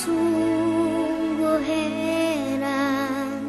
sungguh heran